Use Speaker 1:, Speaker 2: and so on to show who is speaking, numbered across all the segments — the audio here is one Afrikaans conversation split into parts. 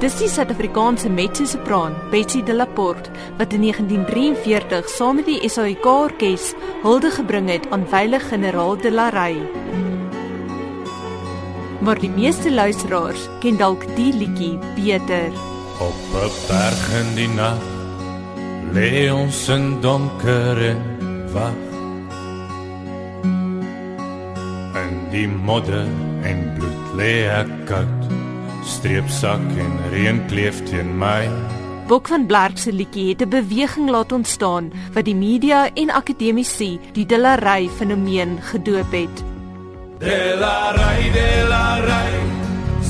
Speaker 1: Dis die Suid-Afrikaanse mezzo-sopran, Betsy de Laporte, wat in 1943 saam met die SAIK orkes hulde gebring het aan veilige generaal de la Rey. Maar die meeste luisteraars ken dalk die liedjie beter.
Speaker 2: Op 'n berg in die nag lê ons in donker en wag. En die modder en bloed lê ek koud. Streepsak en reën kleef teen my.
Speaker 1: Bok van Blerk se liedjie het 'n beweging laat ontstaan wat die media en akademici die Dillery fenomeen gedoop het.
Speaker 2: De la Rey, de la Rey,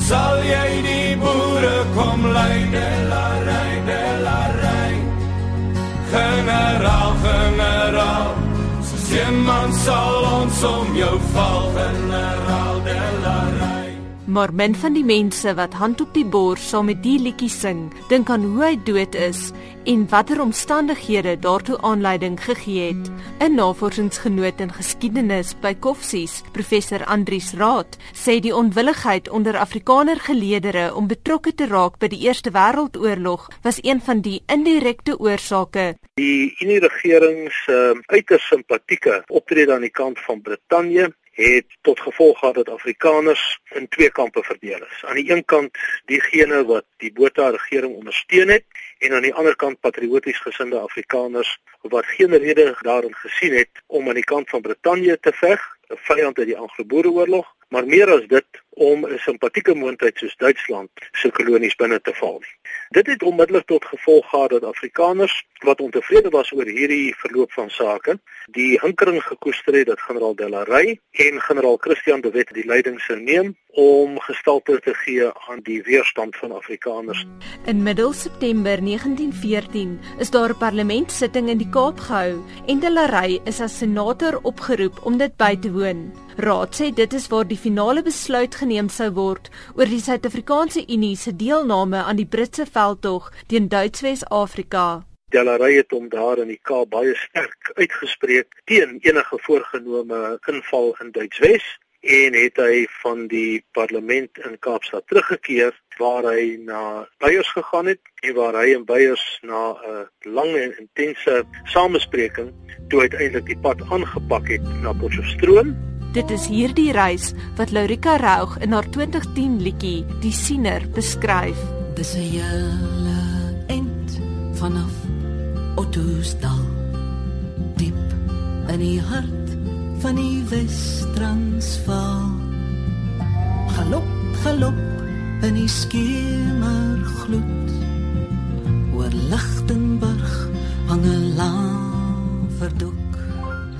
Speaker 2: sal jy die boere kom lei, de la Rey, de la Rey. Generaal, generaal, so sien man sal ons om jou val,
Speaker 1: Maar min van die mense wat hand op die bors saam met die liedjie sing, dink aan hoe hy dood is en watter omstandighede daartoe aanleiding gegee het. 'n Navorsingsgenoot in geskiedenis by Koffsies, professor Andrius Raad, sê die onwilligheid onder Afrikaner geleedere om betrokke te raak by die Eerste Wêreldoorlog was een van die indirekte oorsake.
Speaker 3: Die Unie regering se uh, uiters simpatieke optrede aan die kant van Brittanje het tot gevolg gehad dat Afrikaners in twee kampe verdeel is. Aan die een kant diegene wat die Botha regering ondersteun het en aan die ander kant patrioties gesinde Afrikaners wat geen rede daarin gesien het om aan die kant van Brittanje te veg, 'n vyand uit die Anglo-Boereoorlog, maar meer as dit om 'n simpatieke moondheid soos Duitsland se kolonies binne te val nie. Dit het onmiddellik tot gevolg gehad dat Afrikaners wat ontevrede was oor hierdie verloop van sake, die hinkering gekoester het dat generaal Delarey en generaal Christian de Wet die leiding sou neem om gestalte te gee aan die weerstand van Afrikaners.
Speaker 1: In middel September 1914 is daar 'n parlementsitting in die Kaap gehou en Delarey is as senator opgeroep om dit by te woon. Raad sê dit is waar die finale besluit geneem sou word oor die Suid-Afrikaanse Unie se deelname aan die Britse veldtog teen Duits-Wes-Afrika.
Speaker 3: Delarey het hom daar in die Kaap baie sterk uitgespreek teen enige voorgenome inval in Duits-Wes en het hy van die parlement in Kaapstad teruggekeer waar hy na Beyers gegaan het en waar hy en Beyers na 'n lang en intense samespreking toe uiteindelik die pad aangepak het na Potchefstroom
Speaker 1: Dit is hierdie reis wat Laurika Raug in haar 2010 liedjie Die Siener beskryf.
Speaker 4: Dis 'n hele end vanaf Ottosdal diep in die hart van die Wes-Transvaal. Galop, galop in die skemergloed. Oor Lichtenburg hang 'n lang verdoek.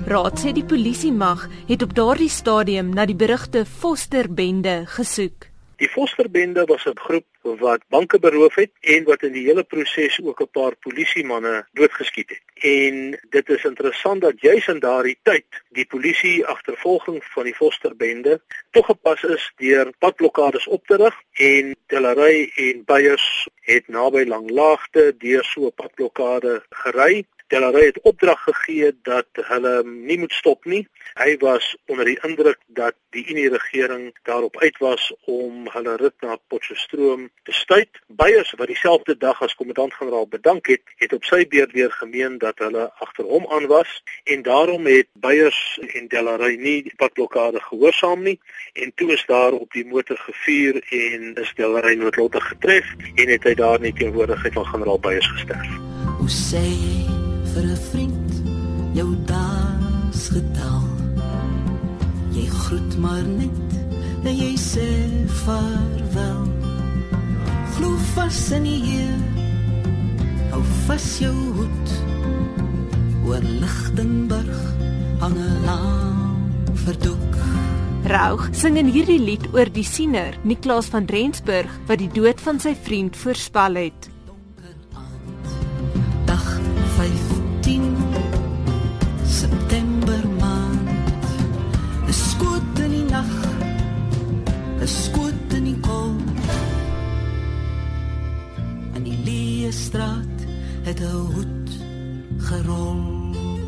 Speaker 1: Raad sê die polisie mag het op daardie stadium na die berugte Fosterbende gesoek.
Speaker 3: Die Fosterbende was 'n groep wat banke beroof het en wat in die hele proses ook 'n paar polisiemanne doodgeskiet het. En dit is interessant dat juis in daardie tyd die polisie agtervolging van die Fosterbende toegepas is deur padblokkades op te rig en Delarey en Beyers het naby Langlaagte deur so 'n padblokkade gery Delarey het opdrag gegee dat hulle nie moet stop nie. Hy was onder die indruk dat die Unie regering daarop uit was om hulle rit na Potchefstroom te stuit. Beyers wat dieselfde dag as kommandant-generaal bedank het, het op sy beurt weer gemeen dat hulle agter hom aan was en daarom het Beyers en Delarey nie die padblokkade gehoorsaam nie en toe is daar op die motor gevuur en is Delarey noodlottig getref en het hy daar nie teenwoordigheid van generaal Beyers gesterf.
Speaker 4: Hoe sê jy vir 'n vriend jou daas getal. Jy groet maar net en jy sê vaarwel. Glo vas in die Heer. Hou vas jou hoed. Oor Lichtenburg hang 'n lang verdoek.
Speaker 1: Raug sing in hierdie lied oor die siener Niklaas van Rensburg wat die dood van sy vriend voorspel het.
Speaker 4: Het 'n hoed gerol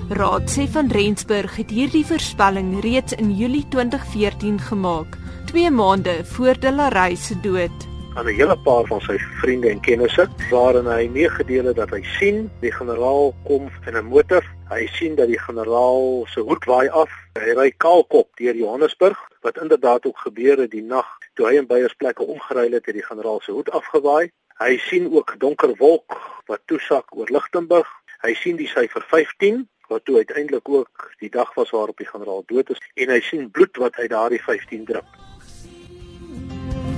Speaker 1: Raad sê van Rensburg het hierdie voorspelling reeds in Julie 2014 gemaak, 2 maande voor Delarey se dood.
Speaker 3: aan 'n hele paar van sy vriende en kennisse waarin hy meegedeel het dat hy sien die generaal kom in 'n motor. Hy sien dat die generaal se hoed waai af. Hy ry kaalkop deur Johannesburg wat inderdaad ook gebeur het die nag toe hy in Beyers plekke omgeruil het, het die generaal se hoed afgewaai. Hy sien ook donker wolk wat toesak oor Lichtenburg. Hy sien die syfer 15 wat toe uiteindelik ook die dag was waarop die generaal dood is en hy sien bloed wat uit daardie 15 drup.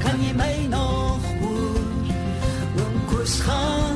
Speaker 4: Kan jy my nog hoor? Oom Koos gaan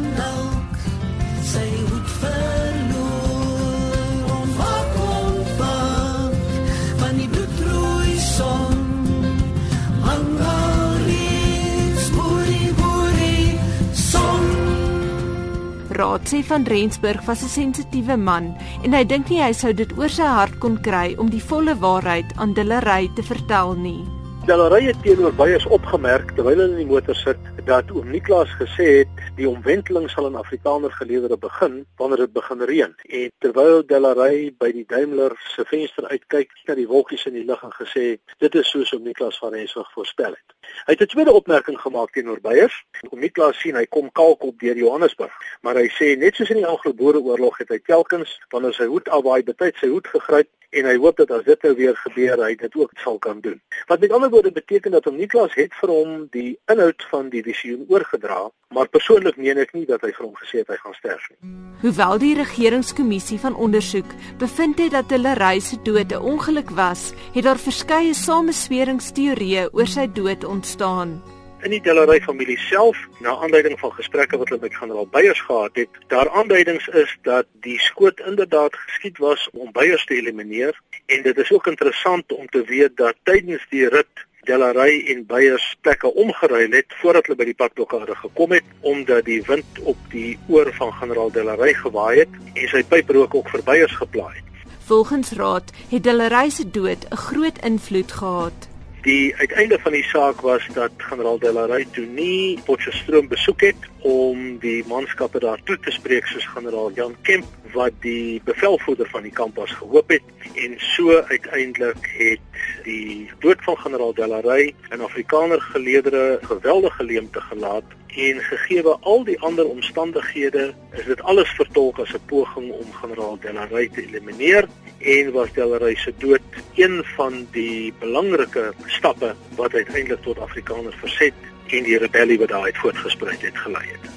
Speaker 1: Raad sê van Rensburg was 'n sensitiewe man en hy dink nie hy sou dit oor sy hart kon kry om die volle waarheid aan Dillery te vertel nie.
Speaker 3: Delaray het teenoor Beyers opgemerk terwyl hulle in die motor sit dat oom Niklaas gesê het die omwenteling sal in Afrikaner geleedere begin wanneer dit begin reën. En terwyl Delaray by die Daimler se venster uitkyk na die wolkies in die lug en gesê het dit is soos oom Niklaas van Rensburg voorspel het. Hy het 'n tweede opmerking gemaak teenoor Beyers. Oom Niklaas sien hy kom kalkop deur Johannesburg, maar hy sê net soos in die Anglo-Boereoorlog het hy telkens wanneer sy hoed afwaai betyds sy hoed gegryp en hy hoop dat as dit nou weer gebeur hy dit ook sal kan doen. Wat met ander woorde beteken dat hom Niklas het vir hom die inhoud van die visioen oorgedra, maar persoonlik meen ek nie dat hy vir hom gesê het hy gaan sterf nie.
Speaker 1: Hoewel die regeringskommissie van ondersoek bevind het dat Dillery se dood 'n ongeluk was, het daar verskeie samesweringsteorieë oor sy dood ontstaan.
Speaker 3: In die Delaray familie self, na aanleiding van gesprekke wat hulle met generaal Beyers gehad het, daar aanduidings is dat die skoot inderdaad geskiet was om Beyers te elimineer en dit is ook interessant om te weet dat tydens die rit Delaray en Beyers plekke omgeruil het voordat hulle by die padblokkade gekom het omdat die wind op die oor van generaal Delaray gewaai het en sy pyprook ook vir Beyers geplaai het.
Speaker 1: Volgens Raad het Dillery se dood 'n groot invloed gehad.
Speaker 3: Die uiteinde van die saak was dat generaal Delaray toe nie Potchefstroom besoek het om die manskappe daar toe te spreek soos generaal Jan Kemp wat die bevelvoerder van die kamp was gehoop het en so uiteindelik het die dood van generaal Delaray 'n Afrikaner geleedere geweldige leemte gelaat en gegee al die ander omstandighede is dit alles vertolk as 'n poging om generaal Delaray te elimineer en was Delaray se dood een van die belangrike stappe wat uiteindelik tot Afrikaner verset en die rebellie wat daaruit voortgesprei het gelei het.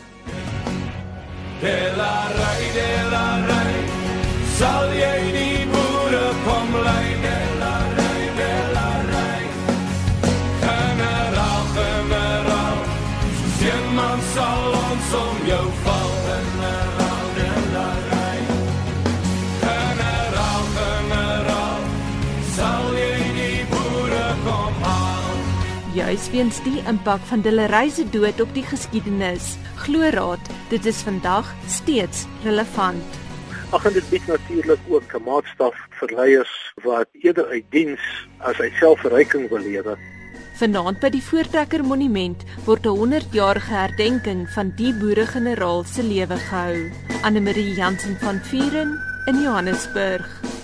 Speaker 2: De la sal jy die boere kom lei, de la rai, de la rai. Generaal, generaal, sien man sal ons om jou val, generaal, de la rai. Generaal, generaal, sal jy die boere kom haal.
Speaker 1: Juis weens die impak van Dillery se dood op die geskiedenis, glo Raad, dit is vandag steeds relevant.
Speaker 3: Ag en dit bied natuurlik ook 'n maatstaf vir leiers wat eerder uit diens as uit selfverryking wil lewe.
Speaker 1: Vanaand by die Voortrekker Monument word 'n 100-jarige herdenking van die boere-generaal se lewe gehou. Anne Marie Jansen van Vuren in Johannesburg.